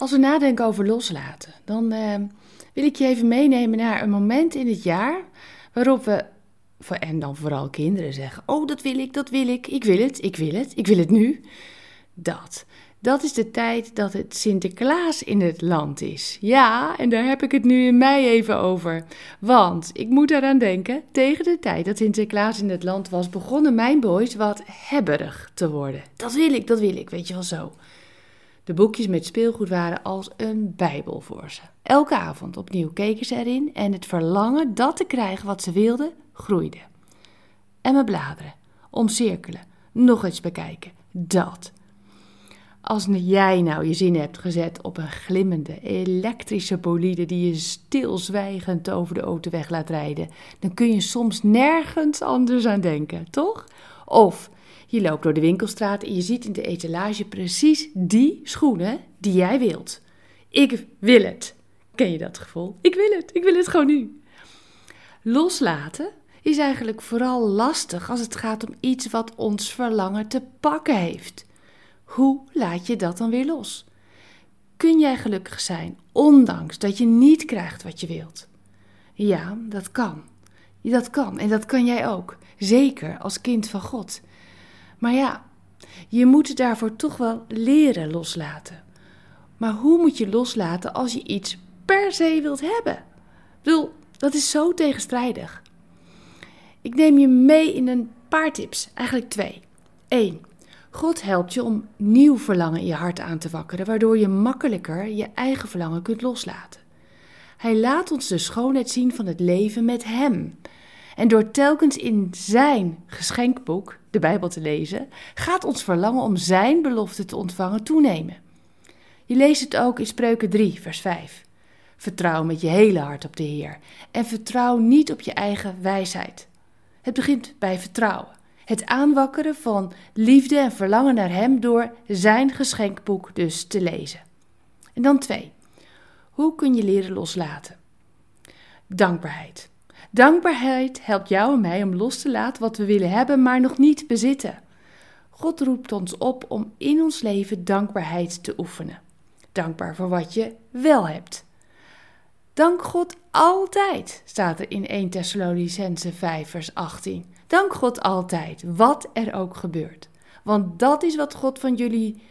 Als we nadenken over loslaten, dan uh, wil ik je even meenemen naar een moment in het jaar waarop we, en dan vooral kinderen zeggen: Oh, dat wil ik, dat wil ik, ik wil het, ik wil het, ik wil het nu. Dat. Dat is de tijd dat het Sinterklaas in het land is. Ja, en daar heb ik het nu in mei even over. Want ik moet eraan denken, tegen de tijd dat Sinterklaas in het land was, begonnen mijn boys wat hebberig te worden. Dat wil ik, dat wil ik, weet je wel zo. De boekjes met speelgoed waren als een bijbel voor ze. Elke avond opnieuw keken ze erin en het verlangen dat te krijgen wat ze wilden, groeide. En me bladeren, omcirkelen, nog eens bekijken, dat. Als jij nou je zin hebt gezet op een glimmende, elektrische bolide die je stilzwijgend over de autoweg laat rijden, dan kun je soms nergens anders aan denken, toch? Of je loopt door de winkelstraat en je ziet in de etalage precies die schoenen die jij wilt. Ik wil het. Ken je dat gevoel? Ik wil het. Ik wil het gewoon nu. Loslaten is eigenlijk vooral lastig als het gaat om iets wat ons verlangen te pakken heeft. Hoe laat je dat dan weer los? Kun jij gelukkig zijn, ondanks dat je niet krijgt wat je wilt? Ja, dat kan. Dat kan en dat kan jij ook. Zeker als kind van God. Maar ja, je moet daarvoor toch wel leren loslaten. Maar hoe moet je loslaten als je iets per se wilt hebben? Ik dat is zo tegenstrijdig. Ik neem je mee in een paar tips, eigenlijk twee. Eén, God helpt je om nieuw verlangen in je hart aan te wakkeren, waardoor je makkelijker je eigen verlangen kunt loslaten. Hij laat ons de schoonheid zien van het leven met Hem. En door telkens in Zijn geschenkboek, de Bijbel, te lezen, gaat ons verlangen om Zijn belofte te ontvangen toenemen. Je leest het ook in Spreuken 3, vers 5. Vertrouw met je hele hart op de Heer en vertrouw niet op je eigen wijsheid. Het begint bij vertrouwen. Het aanwakkeren van liefde en verlangen naar Hem door Zijn geschenkboek dus te lezen. En dan twee. Hoe kun je leren loslaten? Dankbaarheid. Dankbaarheid helpt jou en mij om los te laten wat we willen hebben, maar nog niet bezitten. God roept ons op om in ons leven dankbaarheid te oefenen. Dankbaar voor wat je wel hebt. Dank God altijd, staat er in 1 Thessalonicense 5, vers 18. Dank God altijd, wat er ook gebeurt. Want dat is wat God van jullie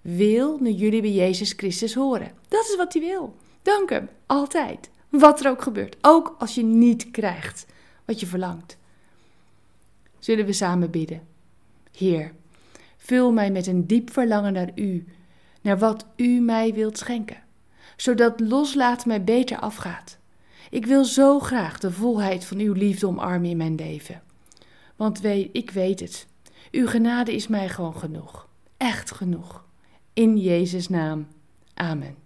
wil nu jullie bij Jezus Christus horen. Dat is wat hij wil. Dank hem, altijd. Wat er ook gebeurt. Ook als je niet krijgt wat je verlangt. Zullen we samen bidden? Heer, vul mij met een diep verlangen naar U, naar wat U mij wilt schenken, zodat loslaten mij beter afgaat. Ik wil zo graag de volheid van Uw liefde omarmen in mijn leven. Want weet, ik weet het, Uw genade is mij gewoon genoeg. Echt genoeg. In Jezus' naam. Amen.